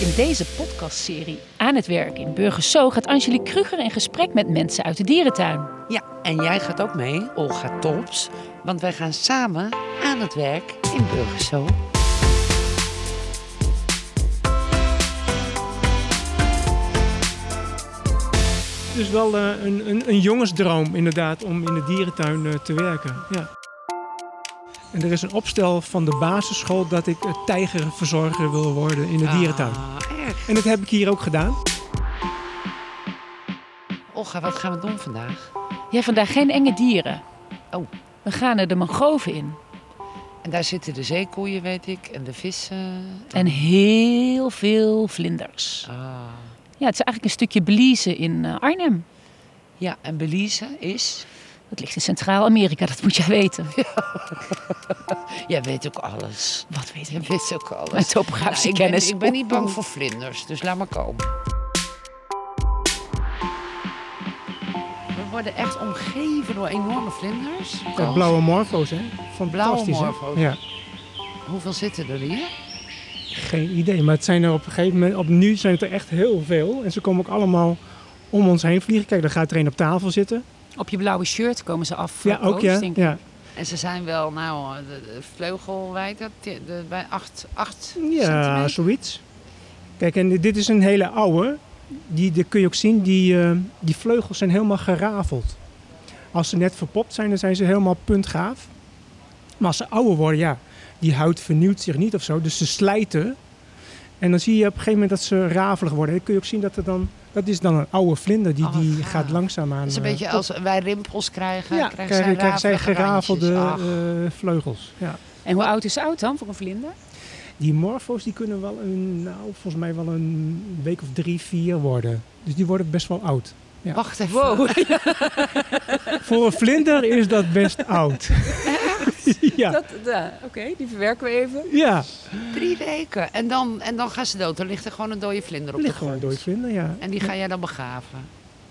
In deze podcastserie Aan het werk in Burgerso gaat Angelique Kruger in gesprek met mensen uit de dierentuin. Ja, en jij gaat ook mee, Olga Tops. Want wij gaan samen aan het werk in Burgerso. Het is wel eh, een, een, een jongensdroom inderdaad om in de dierentuin eh, te werken. Ja. En er is een opstel van de basisschool dat ik tijgerverzorger wil worden in de dierentuin. Ah, erg. En dat heb ik hier ook gedaan. Olga, wat gaan we doen vandaag? Ja, vandaag geen enge dieren. Oh. We gaan er de mangroven in. En daar zitten de zeekoeien, weet ik, en de vissen. En heel veel vlinders. Ah. Ja, het is eigenlijk een stukje Belize in eh, Arnhem. Ja, en Belize is... Dat ligt in Centraal-Amerika, dat moet jij weten. Jij weet ook alles. Wat weet ik? weet ook alles. Mijn topografische Nou, ik ben- kennis. ik ben niet bang voor vlinders, dus laat maar komen. We worden echt omgeven door enorme vlinders. Ja, blauwe morfo's, hè? Blauwe Fantastisch, hè? morfo's. Ja, Hoeveel zitten er hier? geen idee. Maar het zijn er op een gegeven moment, op nu zijn het er echt heel veel. En ze komen ook allemaal om ons heen vliegen. Kijk, daar gaat er een op tafel zitten. Op je blauwe shirt komen ze af. Ja, eh, ook ja. Koos, denk ik. ja. En ze zijn wel, nou, de, de, bij 8 acht Ja, centimeter. zoiets. Kijk, en dit is een hele oude. Die, die kun je ook zien, die, eh, die vleugels zijn helemaal gerafeld. Als ze net verpopt zijn, dan zijn ze helemaal puntgaaf. Maar als ze ouder worden, ja, die huid vernieuwt zich niet of zo. Dus ze slijten. En dan zie je op een gegeven moment dat ze rafelig worden. Dan kun je ook zien dat er dan... Dat is dan een oude vlinder, die, Oh, die gaat langzaamaan... Het is een eh, beetje als wij rimpels krijgen, Ja, krijgen, krijgen, zij krijgen zij rafelige gerafelde eh, vleugels. Ja. En hoe oud is oud dan voor een vlinder? Die morfo's die kunnen wel een, nou, volgens mij wel een week of drie, vier worden. Dus die worden best wel oud. ja. Wacht even. Wow. Voor een vlinder is dat best oud. ja. Dat, ja, Oké, die verwerken we even. ja, Drie weken. En dan, en dan gaan ze dood. Dan ligt er gewoon een dode vlinder op ligt de gewoon een dood vlinder, ja. En die ga jij dan begraven.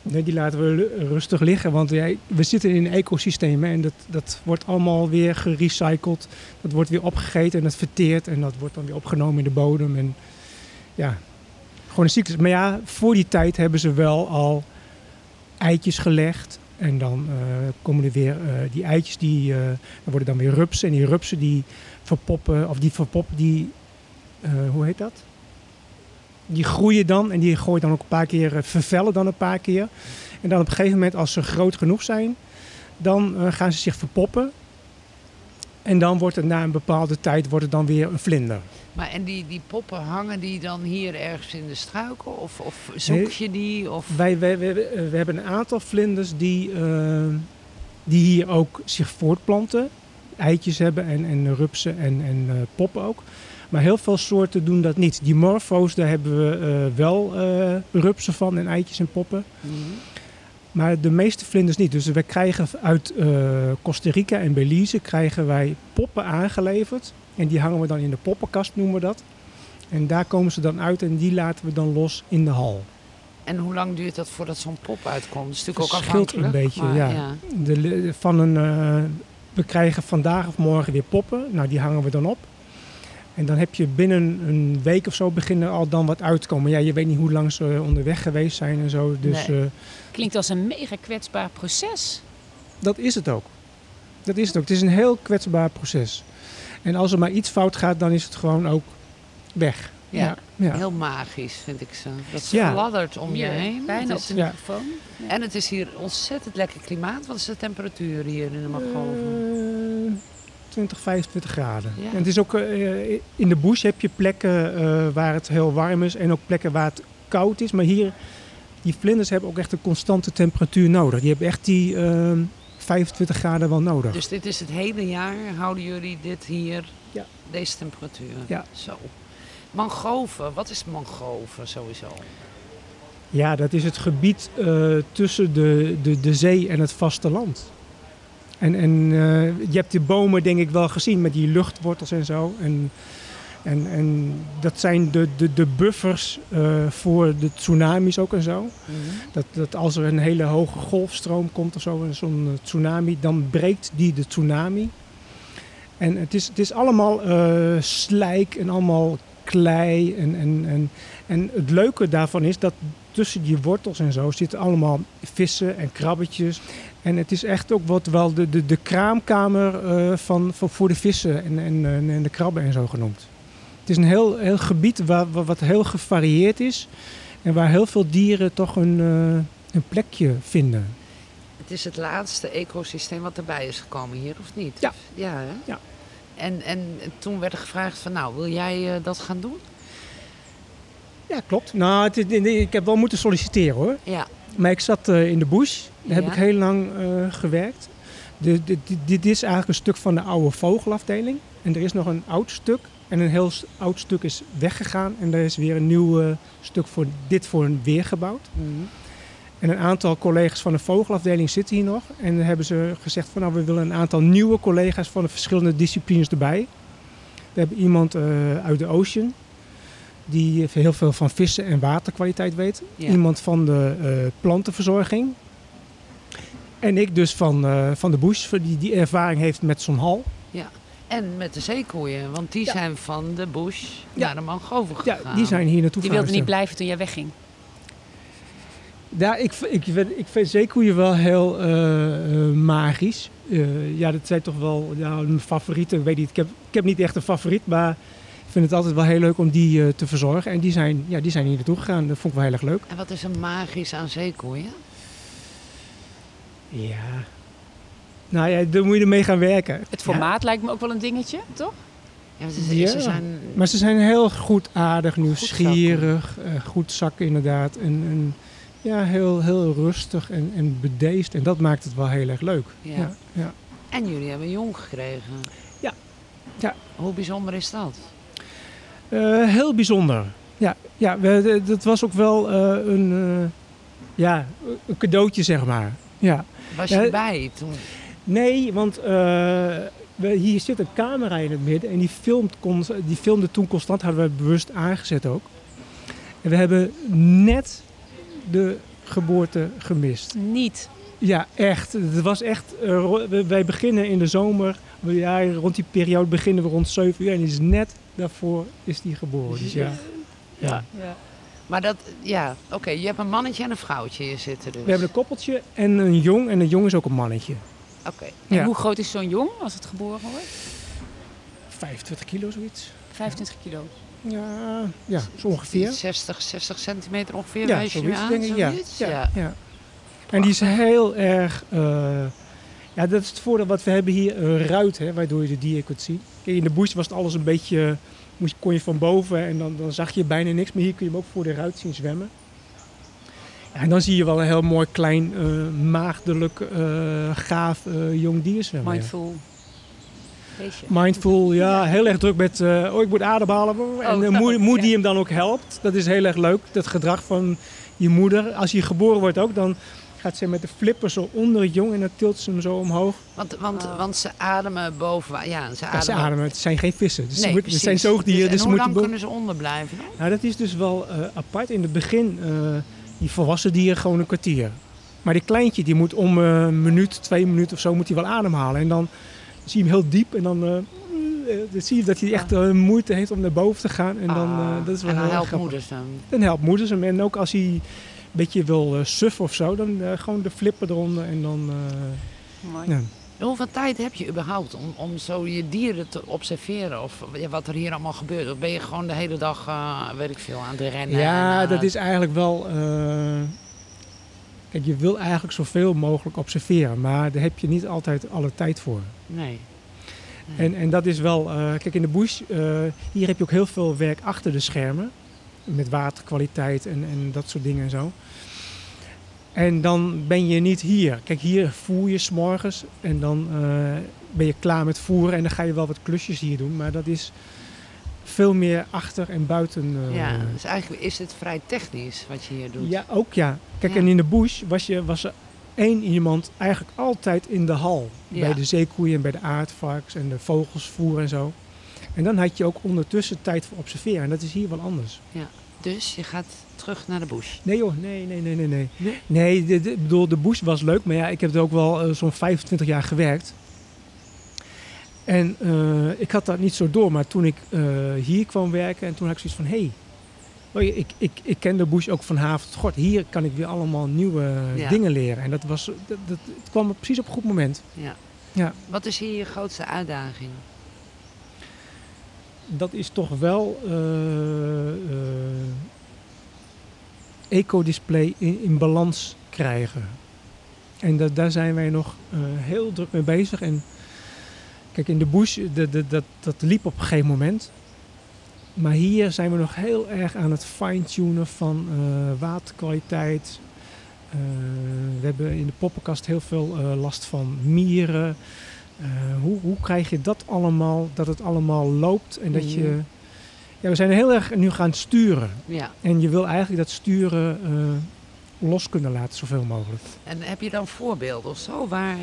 Nee, die laten we rustig liggen, want jij- we zitten in een ecosysteem hè, en dat, dat wordt allemaal weer gerecycled. Dat wordt weer opgegeten en dat verteert en dat wordt dan weer opgenomen in de bodem. En ja, gewoon een cyclus. Maar ja, voor die tijd hebben ze wel al eitjes gelegd. En dan eh, komen er weer eh, die eitjes, die, eh, worden dan weer rupsen. En die rupsen die verpoppen, of die verpoppen, die, hoe heet dat? Die groeien dan en die gooien dan ook een paar keer, vervellen dan een paar keer. En dan op een gegeven moment, als ze groot genoeg zijn, dan gaan ze zich verpoppen. En dan wordt het na een bepaalde tijd wordt het dan weer een vlinder. Maar en die, die poppen hangen die dan hier ergens in de struiken? Of, of zoek je die? Of... Wij, wij, wij- we hebben een aantal vlinders die, eh, die hier ook zich voortplanten. Eitjes hebben en, en rupsen en, en eh, poppen ook. Maar heel veel soorten doen dat niet. Die morfo's, daar hebben we eh, wel rupsen van en eitjes en poppen. Mhm. Maar de meeste vlinders niet. Dus we krijgen uit eh, Costa Rica en Belize krijgen wij poppen aangeleverd. En die hangen we dan in de poppenkast, noemen we dat. En daar komen ze dan uit en die laten we dan los in de hal. En hoe lang duurt dat voordat zo'n pop uitkomt? Dat is natuurlijk ook Verschilt een afhankelijk. beetje, maar ja. De, van een, eh, we krijgen vandaag of morgen weer poppen. Nou, die hangen we dan op. En dan heb je binnen een week of zo beginnen al dan wat uit te komen. Ja, je weet niet hoe lang ze onderweg geweest zijn en zo. Dus Nee. eh, Klinkt als een mega kwetsbaar proces. dat is het ook. Dat is het ook. Het is een heel kwetsbaar proces. En als er maar iets fout gaat, dan is het gewoon ook weg. Ja. ja. Heel magisch vind ik ze. Dat ze Ja. fladdert om je heen. Bijna op de ja. microfoon. En het is hier ontzettend lekker klimaat. Wat is de temperatuur hier in de Markgoven? Eh, 20, 25 graden. Ja. En het is ook eh, in de bush heb je plekken eh, waar het heel warm is en ook plekken waar het koud is. Maar hier, die vlinders hebben ook echt een constante temperatuur nodig. Die hebben echt die eh, 25 graden wel nodig. Dus dit is het hele jaar, houden jullie dit hier, Ja. deze temperatuur? Ja. Zo. Mangroven, wat is mangroven sowieso? Ja, dat is het gebied eh, tussen de, de, de zee en het vasteland. En, en eh, je hebt die bomen denk ik wel gezien met die luchtwortels en zo. En, en, en dat zijn de, de, de buffers eh, voor de tsunamis ook en zo. Dat, dat als er een hele hoge golfstroom komt of zo, zo'n eh, tsunami, dan breekt die de tsunami. En het is, het is allemaal eh, slijk en allemaal klei. En, en, en, en het leuke daarvan is dat tussen die wortels en zo zitten allemaal vissen en krabbetjes. En het is echt ook wat wel de, de, de kraamkamer eh, van, van, voor de vissen en, en, en en de krabben en zo genoemd. Het is een heel, heel gebied waar, wat heel gevarieerd is. En waar heel veel dieren toch een, eh, een plekje vinden. Het is het laatste ecosysteem wat erbij is gekomen hier, of niet? Ja. Ja, hè? Ja. En, en toen werd er gevraagd van, nou, wil jij eh, dat gaan doen? Ja, klopt. Nou, het, ik heb wel moeten solliciteren hoor. Ja. Maar ik zat eh, in de bush. Daar heb ik heel lang eh, gewerkt. De, de, di- dit is eigenlijk een stuk van de oude vogelafdeling. En er is nog een oud stuk. En een heel oud stuk is weggegaan. En er is weer een nieuw stuk voor dit voor een weer gebouwd. Mhm. En een aantal collega's van de vogelafdeling zitten hier nog. En dan hebben ze gezegd van nou, we willen een aantal nieuwe collega's van de verschillende disciplines erbij. We hebben iemand eh, uit de ocean. Die heel veel van vissen en waterkwaliteit weet. Ja. Iemand van de eh, plantenverzorging. En ik dus van, eh, van de bush, die die ervaring heeft met zo'n hal. En met de zeekoeien, want die Ja. zijn van de bush Ja. naar de mangroven Ja, gegaan. die zijn hier naartoe Die wilde niet blijven toen jij wegging. Ja, ik, ik, vind- ik vind zeekoeien wel heel eh, magisch. Eh, ja, dat zijn toch wel ja, mijn favorieten. Ik weet niet, ik heb, ik heb niet echt een favoriet, maar vind het altijd wel heel leuk om die eh, te verzorgen. En die zijn, ja, die zijn hier naartoe gegaan. Dat vond ik wel heel erg leuk. En wat is er magisch aan zeekoeien? Ja. Nou ja, daar moet je ermee gaan werken. Het formaat lijkt me ook wel een dingetje, toch? Ja, want ze, Ja. ze zijn... Maar ze zijn heel goed aardig, nieuwsgierig, eh, goed zakken inderdaad. En, en ja, heel, heel rustig en, en bedeesd. En dat maakt het wel heel erg leuk. Ja. Ja, ja. En jullie hebben een jong gekregen. Ja. Ja. Hoe bijzonder is dat? Eh, heel bijzonder. Ja, ja we, dat was ook wel eh, een, eh, ja, een cadeautje, zeg maar. Ja. Was je bij toen? Nee, want eh, we, hier zit een camera in het midden en die, filmt die filmde toen constant, hadden we bewust aangezet ook. En we hebben net de geboorte gemist. Niet. Ja, echt. Het was echt. wij beginnen in de zomer. Ja, rond die periode beginnen we rond 7 uur. En die is net daarvoor is die geboren. Dus ja. ja. Ja. Maar dat, ja, oké, je hebt een mannetje en een vrouwtje hier zitten dus. We hebben een koppeltje en een jong. En een jong is ook een mannetje. Oké, En Ja. hoe groot is zo'n jong als het geboren wordt? 25 kilo zoiets. 25 kilo. Ja, ja zo ongeveer. 60, 60 centimeter ongeveer, Ja, wijs je nu zoiets aan? denk ik. Ja, zoiets? ja, ja. En die is heel erg... eh, ja, dat is het voordeel wat we hebben hier. Een ruit, hè, waardoor je de dieren kunt zien. Kijk, in de bush was het alles een beetje... Moest, kon je van boven en dan, dan zag je bijna niks. Maar hier kun je hem ook voor de ruit zien zwemmen. Ja, en dan zie je wel een heel mooi klein, eh, maagdelijk, eh, gaaf eh, jong dier zwemmen. ja. Mindful. Beestje. Mindful, ja, heel erg druk met, oh ik moet ademhalen. En de Oh, moeder, moeder ja. die hem dan ook helpt. Dat is heel erg leuk, dat gedrag van je moeder. Als hij geboren wordt ook, dan gaat ze met de flipper zo onder het jong en dan tilt ze hem zo omhoog. Want, want, Oh. want ze ademen boven, ja, ze Ja, ademen. ze ademen, het zijn geen vissen. Dus ze het zijn zoogdieren, Dus, dus hoe moeten... lang kunnen ze onderblijven dan? Nou, dat is dus wel eh, apart. In het begin, eh, die volwassen dieren gewoon een kwartier. Maar die kleintje, die moet om eh, een minuut, twee minuten of zo, moet hij wel ademhalen. En dan zie je hem heel diep en dan, dan zie je dat hij echt eh, moeite heeft om naar boven te gaan. En dan, eh, Ah, dat is wel en dan helpt grappig. moeders dan. Dan helpt moeders hem. En ook als hij beetje wil eh, suffen of zo, dan eh, gewoon de flipper eronder en dan... eh, Mooi. ja. Hoeveel tijd heb je überhaupt om, om zo je dieren te observeren? Of ja, wat er hier allemaal gebeurt? Of ben je gewoon de hele dag, eh, weet ik veel, aan het rennen? Ja, en, dat is eigenlijk wel. eh, kijk, je wil eigenlijk zoveel mogelijk observeren, maar daar heb je niet altijd alle tijd voor. Nee. En, en dat is wel. eh, kijk, in de bush, eh, hier heb je ook heel veel werk achter de schermen. Met waterkwaliteit en, en dat soort dingen en zo. En dan ben je niet hier. Kijk, hier voer je s'morgens en dan eh, ben je klaar met voeren en dan ga je wel wat klusjes hier doen. Maar dat is veel meer achter en buiten. eh, Ja, dus eigenlijk is het vrij technisch wat je hier doet. ja, ook ja. Kijk, Ja. en in de bush was, je, was er één iemand eigenlijk altijd in de hal. Ja. Bij de zeekoeien en bij de aardvarks en de vogels voeren en zo. En dan had je ook ondertussen tijd voor observeren. En dat is hier wel anders. Dus je gaat terug naar de bush. Nee joh, nee, nee, nee, nee. Nee, Nee? nee de, de, ik bedoel, de bush was leuk. Maar ja, ik heb er ook wel eh, zo'n 25 jaar gewerkt. En eh, ik had dat niet zo door, maar toen ik eh, hier kwam werken en toen had ik zoiets van, hé, hey, ik, ik, ik ken de bush ook van haven tot. Hier kan ik weer allemaal nieuwe Ja. dingen leren. En dat was, dat, dat, het kwam precies op een goed moment. Ja. Ja. Wat is hier je grootste uitdaging? Dat is toch wel ecodisplay in, balans krijgen. En daar zijn wij nog eh, heel druk mee bezig. En kijk, in de bush, de, de, dat, dat liep op een gegeven moment. Maar hier zijn we nog heel erg aan het fine-tunen van waterkwaliteit. We hebben in de poppenkast heel veel last van mieren. Eh, hoe, hoe krijg je dat allemaal, dat het allemaal loopt en dat je... Mhm. Ja, we zijn heel erg nu gaan sturen. Ja. En je wil eigenlijk dat sturen eh, los kunnen laten, zoveel mogelijk. En heb je dan voorbeelden of zo? Waar,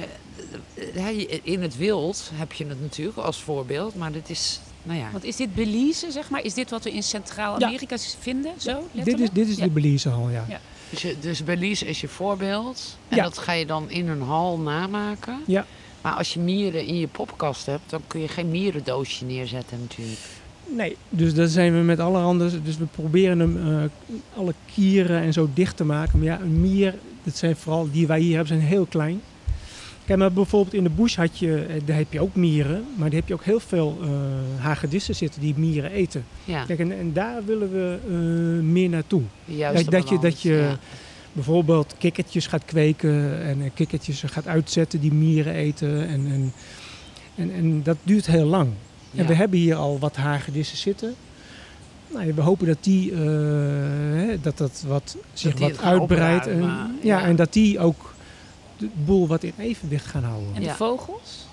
eh, in het wild heb je het natuurlijk als voorbeeld, maar dit is, nou ja. Want is dit Belize, zeg maar? Is dit wat we in Centraal-Amerika vinden? Zo, Dit is, dit is Ja. de Belizehal, ja. Ja. Dus, je- dus Belize is je voorbeeld en Ja. dat ga je dan in een hal namaken. Ja. Maar als je mieren in je poppenkast hebt, dan kun je geen mierendoosje neerzetten natuurlijk. Nee, dus daar zijn we met allerhande. Dus we proberen hem eh, alle kieren en zo dicht te maken. Maar ja, een mier, dat zijn vooral die wij hier hebben, zijn heel klein. Kijk, maar bijvoorbeeld in de bush had je, eh, daar heb je ook mieren, maar daar heb je ook heel veel eh hagedissen zitten die mieren eten. Ja, Kijk, en, en daar willen we meer naartoe. de juiste dat- dat je- dat je- ja. Bijvoorbeeld kikkertjes gaat kweken en eh, kikkertjes gaat uitzetten die mieren eten. En, en, en, en dat duurt heel lang. En we hebben hier al wat hagedissen zitten. Nou, ja, we hopen dat die, eh, hè, dat dat wat, zich wat uitbreidt. En, ja, ja. en dat die ook de boel wat in evenwicht gaan houden. En de Ja. vogels?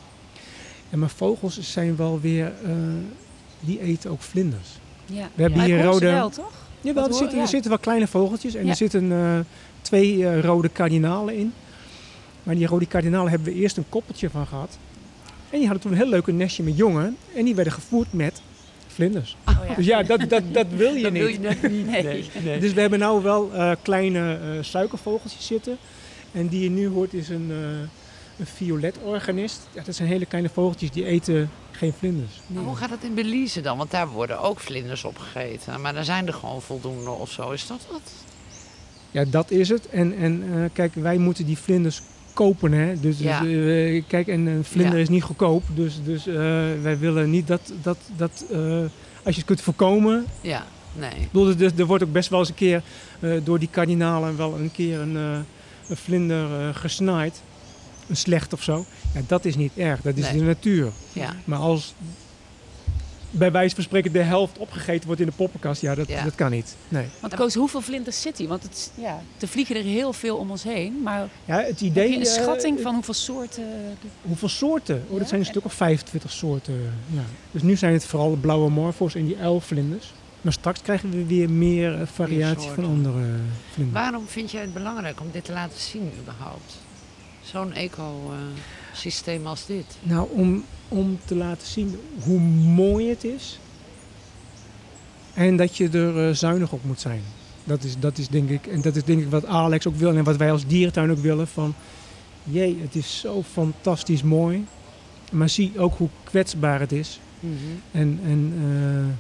En mijn vogels zijn wel weer, eh, die eten ook vlinders. Ja. We hebben Maar hier rode- wel, toch? Jawel, er zitten, ja. er zitten wel kleine vogeltjes en Ja. er zitten eh, twee eh, rode kardinalen in. Maar die rode kardinalen hebben we eerst een koppeltje van gehad. En die hadden toen een heel leuk nestje met jongen. En die werden gevoerd met vlinders. Oh, ja. Dus ja, dat, dat, dat wil je Dat niet. wil je net niet. Nee. Dus we hebben nou wel eh, kleine suikervogeltjes zitten. En die je nu hoort is een, een violet organist. Ja, dat zijn hele kleine vogeltjes die eten geen vlinders. Hoe gaat het in Belize dan? Want daar worden ook vlinders opgegeten. Maar dan zijn er gewoon voldoende of zo. Is dat wat? Ja, dat is het. En, en eh, kijk, wij moeten die vlinders kopen. Hè? Dus, Ja. dus, eh, kijk, en een vlinder Ja. is niet goedkoop. Dus, dus eh, wij willen niet dat, dat, dat als je het kunt voorkomen. Ja, nee. Ik bedoel, er, er wordt ook best wel eens een keer door die kardinalen wel een keer een, een vlinder gesnaaid. Een slecht of zo. Ja, dat is niet erg. Dat is Nee. de natuur. Ja. Maar als bij wijze van spreken de helft opgegeten wordt in de poppenkast, ja, dat, Ja. dat kan niet. Nee. Want Koos, hoeveel vlinders zit hier? Want het, ja, er vliegen er heel veel om ons heen. Maar Ja, het heb idee. je een eh, schatting van hoeveel soorten? Hoeveel soorten? Oh, dat Ja? zijn een stuk of 25 soorten. Ja. Dus nu zijn het vooral de blauwe morfo's en die uilvlinders. Maar straks krijgen we weer meer eh, variatie van andere eh, vlinders. Waarom vind jij het belangrijk om dit te laten zien überhaupt? Zo'n ecosysteem als dit. Nou, om, om te laten zien hoe mooi het is. En dat je er eh, zuinig op moet zijn. Dat is, dat is denk ik, en dat is denk ik wat Alex ook wil en wat wij als dierentuin ook willen. Van, jee, het is zo fantastisch mooi. Maar zie ook hoe kwetsbaar het is. En, en eh,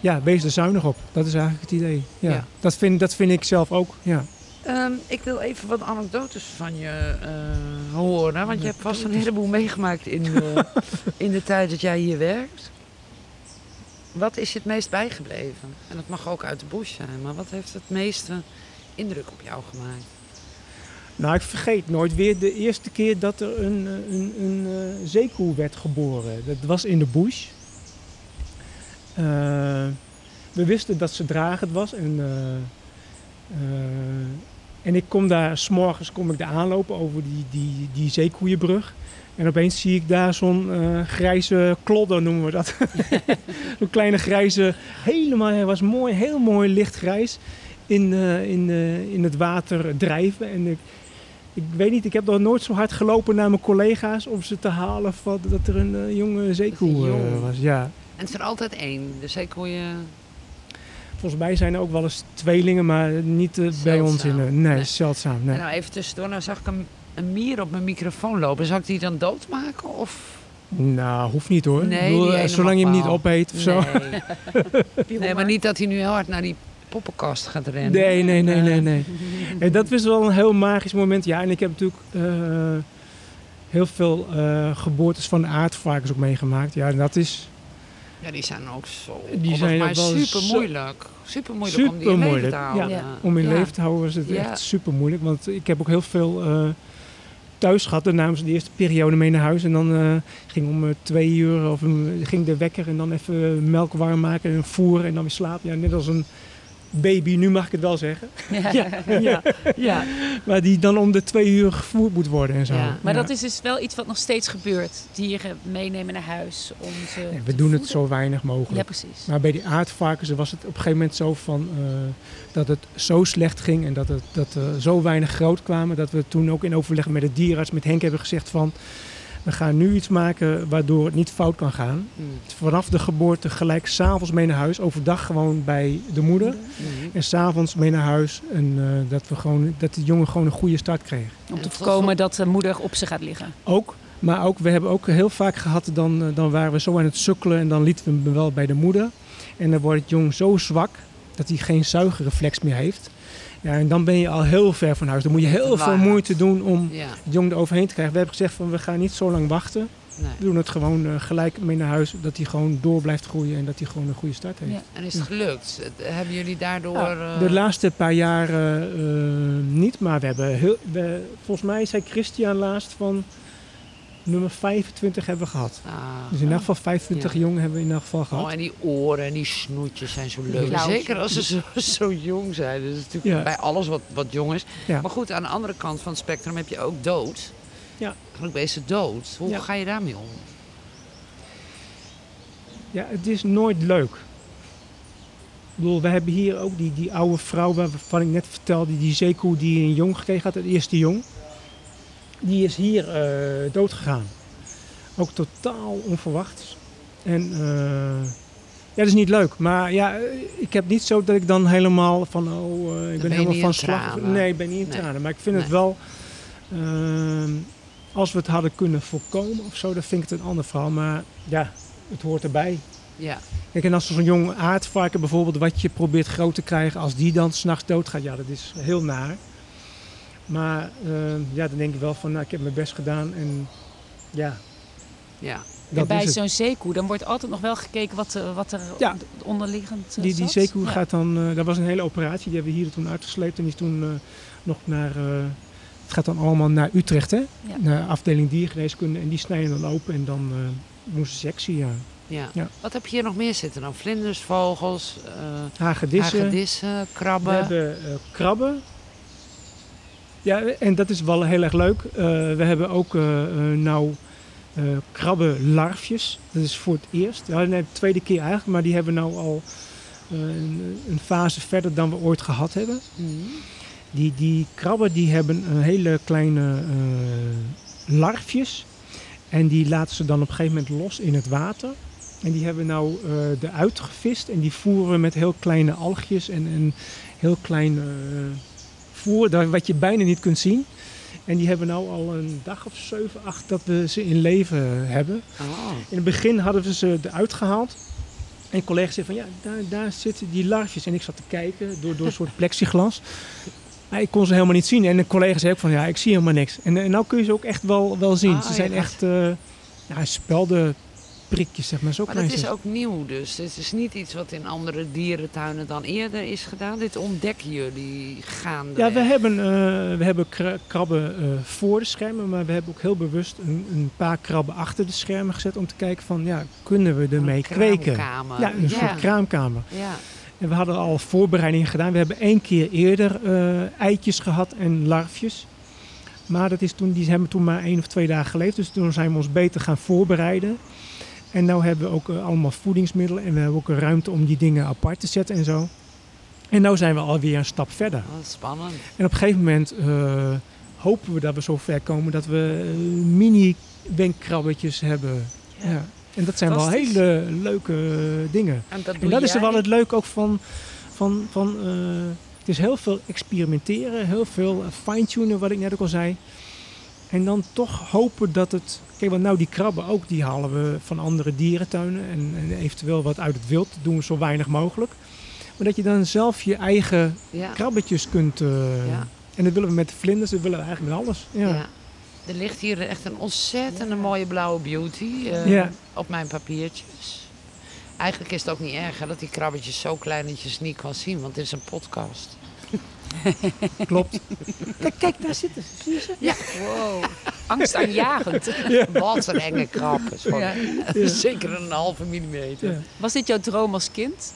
ja, wees er zuinig op. Dat is eigenlijk het idee. Ja. Ja. Dat, vind, dat vind ik zelf ook. Ja. Ehm, ik wil even wat anekdotes van je eh, horen. Want je hebt vast een heleboel meegemaakt in de, in de tijd dat jij hier werkt. Wat is je het meest bijgebleven? En dat mag ook uit de bush zijn. Maar wat heeft het meeste indruk op jou gemaakt? Nou, ik vergeet nooit weer de eerste keer dat er een, eh, een, een eh, zeekoe werd geboren. Dat was in de bush. We wisten dat ze dragend was. En, en ik kom daar, s'morgens kom ik daar aanlopen over die, die, die zeekoeienbrug. En opeens zie ik daar zo'n eh, grijze klodder, noemen we dat. zo'n kleine grijze, helemaal, hij was mooi, heel mooi lichtgrijs. In, eh, in, eh, in het water drijven. En ik, ik weet niet, ik heb nog nooit zo hard gelopen naar mijn collega's om ze te halen van dat er een jonge zeekoe was. Ja. En het is er altijd één. De zeekoeien... Volgens mij zijn er ook wel eens tweelingen, maar niet eh, bij ons in. Eh, nee, Nee. zeldzaam. Nee. En nou even tussendoor. Nou zag ik een, een mier op mijn microfoon lopen. Zou ik die dan doodmaken? Of Nou, hoeft niet hoor. Nee, Ik bedoel, eh, zolang je hem niet opeet of zo. Nee. nee, maar niet dat hij nu heel hard naar die poppenkast gaat rennen. Nee, nee, nee, nee, Eh, nee. En dat was wel een heel magisch moment. Ja, en ik heb natuurlijk eh, heel veel eh, geboortes van aardvarkens ook meegemaakt. Ja, en dat is Ja, die zijn ook zo. Die zijn super moeilijk. Super moeilijk om die in leven te houden. Ja. om in leven te houden was het echt super moeilijk. Want ik heb ook heel veel eh, thuis gehad. Dan namen ze de eerste periode mee naar huis. En dan eh, ging om eh, twee uur of um, ging de wekker en dan even melk warm maken en voeren en dan weer slapen. Ja, net als een baby, nu mag ik het wel zeggen. Ja. ja. Ja. Maar die dan om de twee uur gevoerd moet worden en zo. Ja. Maar Ja. dat is dus wel iets wat nog steeds gebeurt. Dieren meenemen naar huis om ze Nee, te we doen het zo weinig mogelijk. Ja, precies. Maar bij die aardvarkens was het op een gegeven moment zo van eh, dat het zo slecht ging en dat, het, dat er zo weinig groot kwamen. Dat we toen ook in overleg met de dierenarts, met Henk, hebben gezegd van we gaan nu iets maken waardoor het niet fout kan gaan. Mm. Vanaf de geboorte gelijk s'avonds mee naar huis, overdag gewoon bij de moeder. Mhm. En s'avonds mee naar huis en eh, dat, we gewoon, dat de jongen gewoon een goede start kreeg. Om te voorkomen dat de moeder op ze gaat liggen. Ook, maar ook, we hebben ook heel vaak gehad, dan, eh, dan waren we zo aan het sukkelen en dan lieten we hem wel bij de moeder. En dan wordt het jong zo zwak dat hij geen zuigerreflex meer heeft. Ja, en dan ben je al heel ver van huis. Dan moet je heel veel moeite doen om Ja, het jong eroverheen te krijgen. We hebben gezegd van we gaan niet zo lang wachten. nee. We doen het gewoon eh, gelijk mee naar huis. Dat hij gewoon door blijft groeien en dat hij gewoon een goede start heeft. Ja. En is het gelukt? Hebben jullie daardoor... Ja, eh, de laatste paar jaren eh, niet, maar we hebben heel, we, volgens mij zei Christian laatst van nummer 25 hebben we gehad. ah, Dus in ieder geval 25 Ja. jongen hebben we in ieder geval gehad. Oh, en die oren en die snoetjes zijn zo leuk. Zeker als ze zo, zo jong zijn. Dat is natuurlijk Ja. bij alles wat, wat jong is. Ja. Maar goed, aan de andere kant van het spectrum heb je ook dood. Ja. Eigenlijk ben je ze dood. Hoe Ja. ga je daarmee om? Ja, het is nooit leuk. Ik bedoel, we hebben hier ook die, die oude vrouw waarvan ik net vertelde, die zeekoe die een jong gekregen had, het eerste jong. Die is hier eh dood gegaan. Ook totaal onverwachts. En eh, ja, dat is niet leuk. Maar ja, eh, ik heb niet zo dat ik dan helemaal van, oh, ik ben helemaal van slag. Nee, ik ben niet in Nee. tranen. Maar ik vind het wel, als we het hadden kunnen voorkomen of zo, dan vind ik het een ander verhaal. Maar ja, het hoort erbij. Ja. Kijk, en als zo'n jong aardvarken bijvoorbeeld, wat je probeert groot te krijgen, als die dan s'nachts doodgaat, ja, dat is heel naar. Maar eh, ja, dan denk ik wel van, nou, ik heb mijn best gedaan en ja, ja. En bij zo'n zeekoe, dan wordt altijd nog wel gekeken wat, er- wat er Ja. onderliggend eh, Die, die zeekoe Ja. gaat dan, eh dat was een hele operatie, die hebben we hier toen uitgesleept en die is toen eh, nog naar, eh, het gaat dan allemaal naar Utrecht, hè? Ja. Naar afdeling diergeneeskunde en die snijden dan open en dan eh doen ze sectie, ja. Ja. Ja. Wat heb je hier nog meer zitten dan? Vlinders, vogels, eh Hagedissen. hagedissen, krabben. We hebben eh, krabben. Ja, en dat is wel heel erg leuk. Eh, we hebben ook eh eh, nou eh, krabbenlarfjes. Dat is voor het eerst. Ja, nee, de tweede keer eigenlijk, maar die hebben nou al een, een fase verder dan we ooit gehad hebben. Mhm. Die, die krabben die hebben een hele kleine larfjes. En die laten ze dan op een gegeven moment los in het water. En die hebben we nou eruit gevist. En die voeren we met heel kleine algjes en een heel klein eh, voer, wat je bijna niet kunt zien. En die hebben we nou al een dag of zeven, acht dat we ze in leven hebben. Oh. In het begin hadden we ze eruit gehaald. En een collega zei van ja, daar, daar zitten die larfjes. En ik zat te kijken door, door een soort plexiglas. Maar ik kon ze helemaal niet zien. En een collega zei ook van ja, ik zie helemaal niks. En, en nou kun je ze ook echt wel, wel zien. Ah, ze zijn echt eh ja, zeg maar. Zo Maar dat is ook nieuw dus. Het is niet iets wat in andere dierentuinen dan eerder is gedaan. Dit ontdekken jullie gaande. Ja, we hebben, eh, we hebben kra- krabben eh, voor de schermen, maar we hebben ook heel bewust een, een paar krabben achter de schermen gezet om te kijken van, ja, kunnen we ermee kweken? Ja, een soort kraamkamer. Ja. En we hadden al voorbereidingen gedaan. We hebben één keer eerder eh, eitjes gehad en larfjes. Maar dat is toen, die hebben toen maar één of twee dagen geleefd. Dus toen zijn we ons beter gaan voorbereiden. En nu hebben we ook eh, allemaal voedingsmiddelen. En we hebben ook een ruimte om die dingen apart te zetten en zo. En nu zijn we alweer een stap verder. Oh, spannend. En op een gegeven moment eh, hopen we dat we zo ver komen dat we eh, mini wenkkrabbetjes hebben. Ja. En dat zijn wel hele leuke dingen. En dat, En doe dat is er wel het leuk ook van. van, van het is heel veel experimenteren, heel veel fine-tunen, wat ik net ook al zei. En dan toch hopen dat het Kijk, want nou die krabben ook, die halen we van andere dierentuinen. En, en eventueel wat uit het wild. Dat doen we zo weinig mogelijk. Maar dat je dan zelf je eigen Ja. krabbetjes kunt... eh, Ja. En dat willen we met de vlinders, dat willen we eigenlijk met alles. Ja. Ja. Er ligt hier echt een ontzettende mooie blauwe beauty eh, Ja. op mijn papiertjes. Eigenlijk is het ook niet erg hè, dat die krabbetjes zo klein dat je ze niet kan zien, want het is een podcast. Klopt. kijk, kijk, daar zitten ze. Zie je ze? Ja, Wow. Angstaanjagend. wat een enge krab. is van- Ja. Zeker een halve millimeter. Ja. Was dit jouw droom als kind?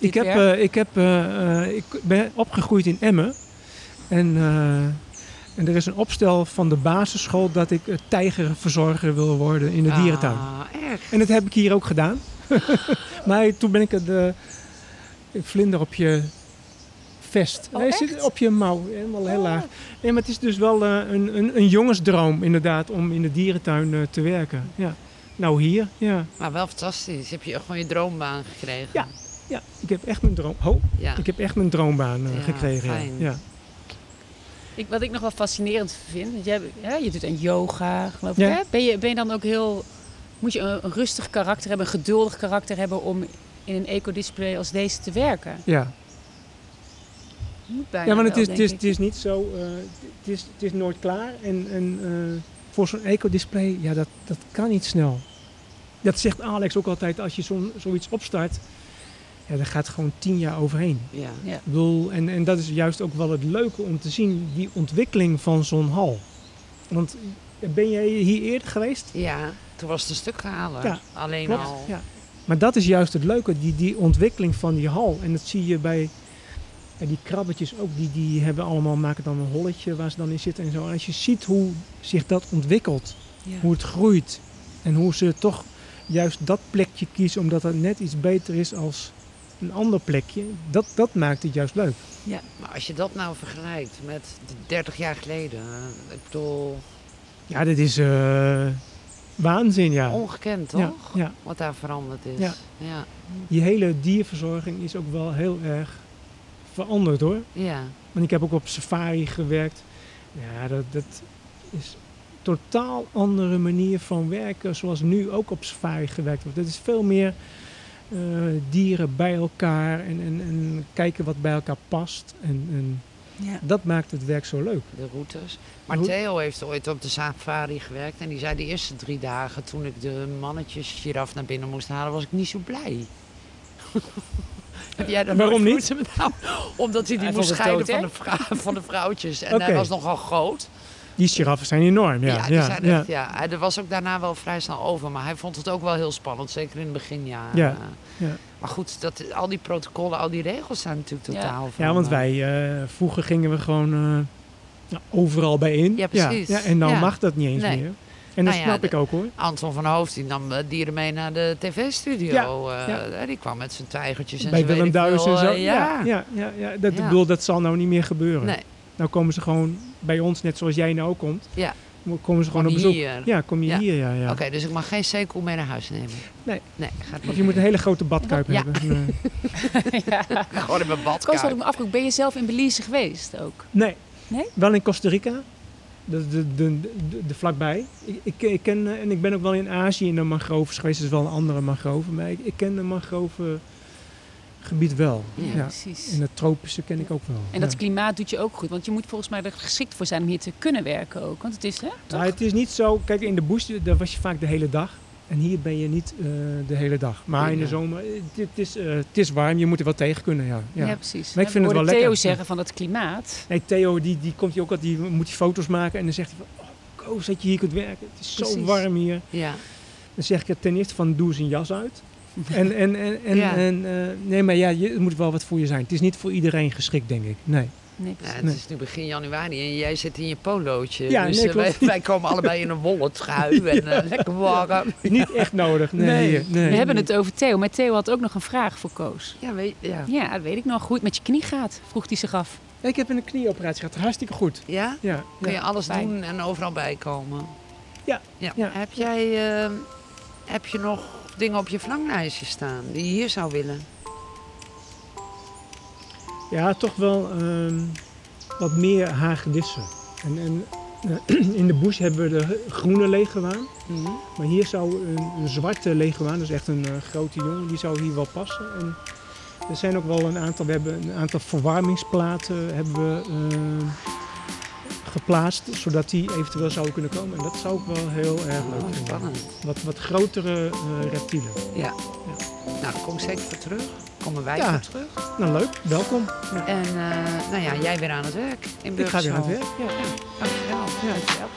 Ik heb, eh, ik, heb eh, eh, ik ben opgegroeid in Emmen. En, eh, en er is een opstel van de basisschool dat ik tijgerverzorger wil worden in de dierentuin. Ah, erg. En dat heb ik hier ook gedaan. maar toen ben ik het eh, vlinder op je vest. Oh, nee, zit op je mouw, helemaal heel Oh. laag. Nee, maar het is dus wel eh, een, een, een jongensdroom inderdaad om in de dierentuin eh, te werken. Ja. Nou hier, ja. Maar wel fantastisch. Heb je gewoon je droombaan gekregen? Ja. ja. Ik heb echt mijn droom. Oh, Ja. ik heb echt mijn droombaan eh, Ja, gekregen. ja. fijn. Ja. Ik, wat ik nog wel fascinerend vind, want jij, ja, je doet aan yoga, geloof ik. Hè? Ben, je, ben je dan ook heel. Moet je een, een rustig karakter hebben, een geduldig karakter hebben om in een ecodisplay als deze te werken? Ja. Moet bijna Ja, want het wel, is, het, is, het is niet zo, eh, het, is, het is nooit klaar. En, en eh, voor zo'n ecodisplay, ja, dat, dat kan niet snel. Dat zegt Alex ook altijd, als je zo'n zoiets opstart, ja, daar gaat gewoon tien jaar overheen. Ja. Ja. Ik bedoel, en, en dat is juist ook wel het leuke om te zien, die ontwikkeling van zo'n hal. Want ben jij hier eerder geweest? Ja, toen was het een stuk gehaald. Ja, Alleen Klopt. al. Ja. Maar dat is juist het leuke, die, die ontwikkeling van die hal. En dat zie je bij ja, die krabbetjes ook. Die, die hebben allemaal, maken dan een holletje waar ze dan in zitten en zo. En als je ziet hoe zich dat ontwikkelt, Ja. hoe het groeit. En hoe ze toch juist dat plekje kiezen omdat het net iets beter is als een ander plekje. Dat, dat maakt het juist leuk. Maar als je dat nou vergelijkt met de 30 jaar geleden. eh, Ik bedoel, Ja, dit is eh, waanzin, ja. ongekend toch? Ja, ja. Wat daar veranderd is. Ja. Ja. Die hele dierverzorging is ook wel heel erg veranderd hoor. ja. Want ik heb ook op safari gewerkt. Ja, dat, dat is een totaal andere manier van werken zoals nu ook op safari gewerkt wordt. Het is veel meer eh, dieren bij elkaar en, en, en kijken wat bij elkaar past. En, en Ja. dat maakt het werk zo leuk. de routes. Maar Theo heeft ooit op de safari gewerkt. En die zei de eerste drie dagen toen ik de mannetjes giraf naar binnen moest halen, was ik niet zo blij. Heb jij dat Waarom niet? Nou, omdat hij die Hij moest scheiden dood, van de, van de vrouwtjes. En hij was nogal groot. Die giraffen zijn enorm, ja. Ja, die ja, zijn ja. echt, ja. Hij er was ook daarna wel vrij snel over. Maar hij vond het ook wel heel spannend. Zeker in het beginjaren. Ja, ja. Maar goed, dat, al die protocollen, al die regels zijn natuurlijk Ja. totaal Ja, want veranderd. wij, eh, vroeger gingen we gewoon eh, ja, overal bij in. Ja, precies. Ja, en dan Ja. mag dat niet eens Nee. meer. En dat Nou ja, snap ik ook hoor. Anton van Hoofd die nam eh, dieren mee naar de tv-studio. Ja, eh, ja. eh, Die kwam met zijn tijgertjes en Bij Willem Duis en zo. ja, ja. ja. Dat, Ja. Ik bedoel, dat zal nou niet meer gebeuren. Nee, Nou komen ze gewoon bij ons, net zoals jij nou ook komt. Ja. Komen ze gewoon Kom op je bezoek. hier? Ja, kom je Ja. hier, ja. ja. oké, dus ik mag geen zeekoe mee naar huis nemen. Nee. Nee, gaat Of je moet een hele grote badkuip Ja. hebben. Nee. ja. Gewoon in mijn Koos, wat ik badkuip. me afvroeg, ben je zelf in Belize geweest ook? nee. Nee? Wel in Costa Rica. De, de, de, de, vlakbij. Ik, ik, ik ken, en ik ben ook wel in Azië in de mangroves geweest. Dat is wel een andere mangrove. Maar ik, ik ken de mangrove gebied wel. Ja, Ja. precies. En het tropische ken ik ook wel. En dat klimaat doet je ook goed, want je moet volgens mij er geschikt voor zijn om hier te kunnen werken ook. Want het is, hè? Nou, het is niet zo. Kijk, in de bush daar was je vaak de hele dag. En hier ben je niet eh, de hele dag. Maar in de zomer, eh, het, is, eh, het is warm. Je moet er wel tegen kunnen, ja. ja. ja. precies. Maar ik vind We het wel Theo lekker. zeggen van het klimaat. Nee, Theo, die, die komt hier ook altijd, die moet die foto's maken. En dan zegt hij van, oh, Koos, dat je hier kunt werken. Het is zo warm hier. Ja, Dan zeg ik het ten eerste van, doe eens een jas uit. En, en, en, en, Ja. en eh, nee, maar ja, je, het moet wel wat voor je zijn. Het is niet voor iedereen geschikt, denk ik. Nee. Ja, het Nee. is nu begin januari en jij zit in je polootje. Ja, dus nee, eh, wij, wij komen allebei in een wollen trui en eh, lekker warm. Niet echt nodig. Nee. Nee. We hebben het over Theo, maar Theo had ook nog een vraag voor Koos. Ja, weet, ja. Ja, dat weet ik nog. Hoe het met je knie gaat, vroeg hij zich af. Ik heb een knieoperatie gehad. Hartstikke goed. ja? Ja, Kun ja. je alles Fijn. doen en overal bijkomen? Ja, ja. ja. Heb jij eh, heb je nog dingen op je verlanglijstje staan die je hier zou willen? Ja, toch wel ehm, wat meer hagedissen. En, en eh, in de bush hebben we de groene leguaan. Mhm. Maar hier zou een, een zwarte leguaan, dat is echt een eh, grote jongen, die zou hier wel passen. En er zijn ook wel een aantal, we hebben een aantal verwarmingsplaten hebben we eh, geplaatst, zodat die eventueel zouden kunnen komen. En dat zou ik wel heel erg leuk Oh, vinden. spannend. Wat, wat grotere reptielen. Ja. Nou, daar kom ik zeker voor terug. Komen wij Ja. terug. Nou leuk, welkom. En eh, nou ja, jij weer aan het werk in Ik ga weer aan het werk. Ja. Dankjewel. Ja. Dankjewel.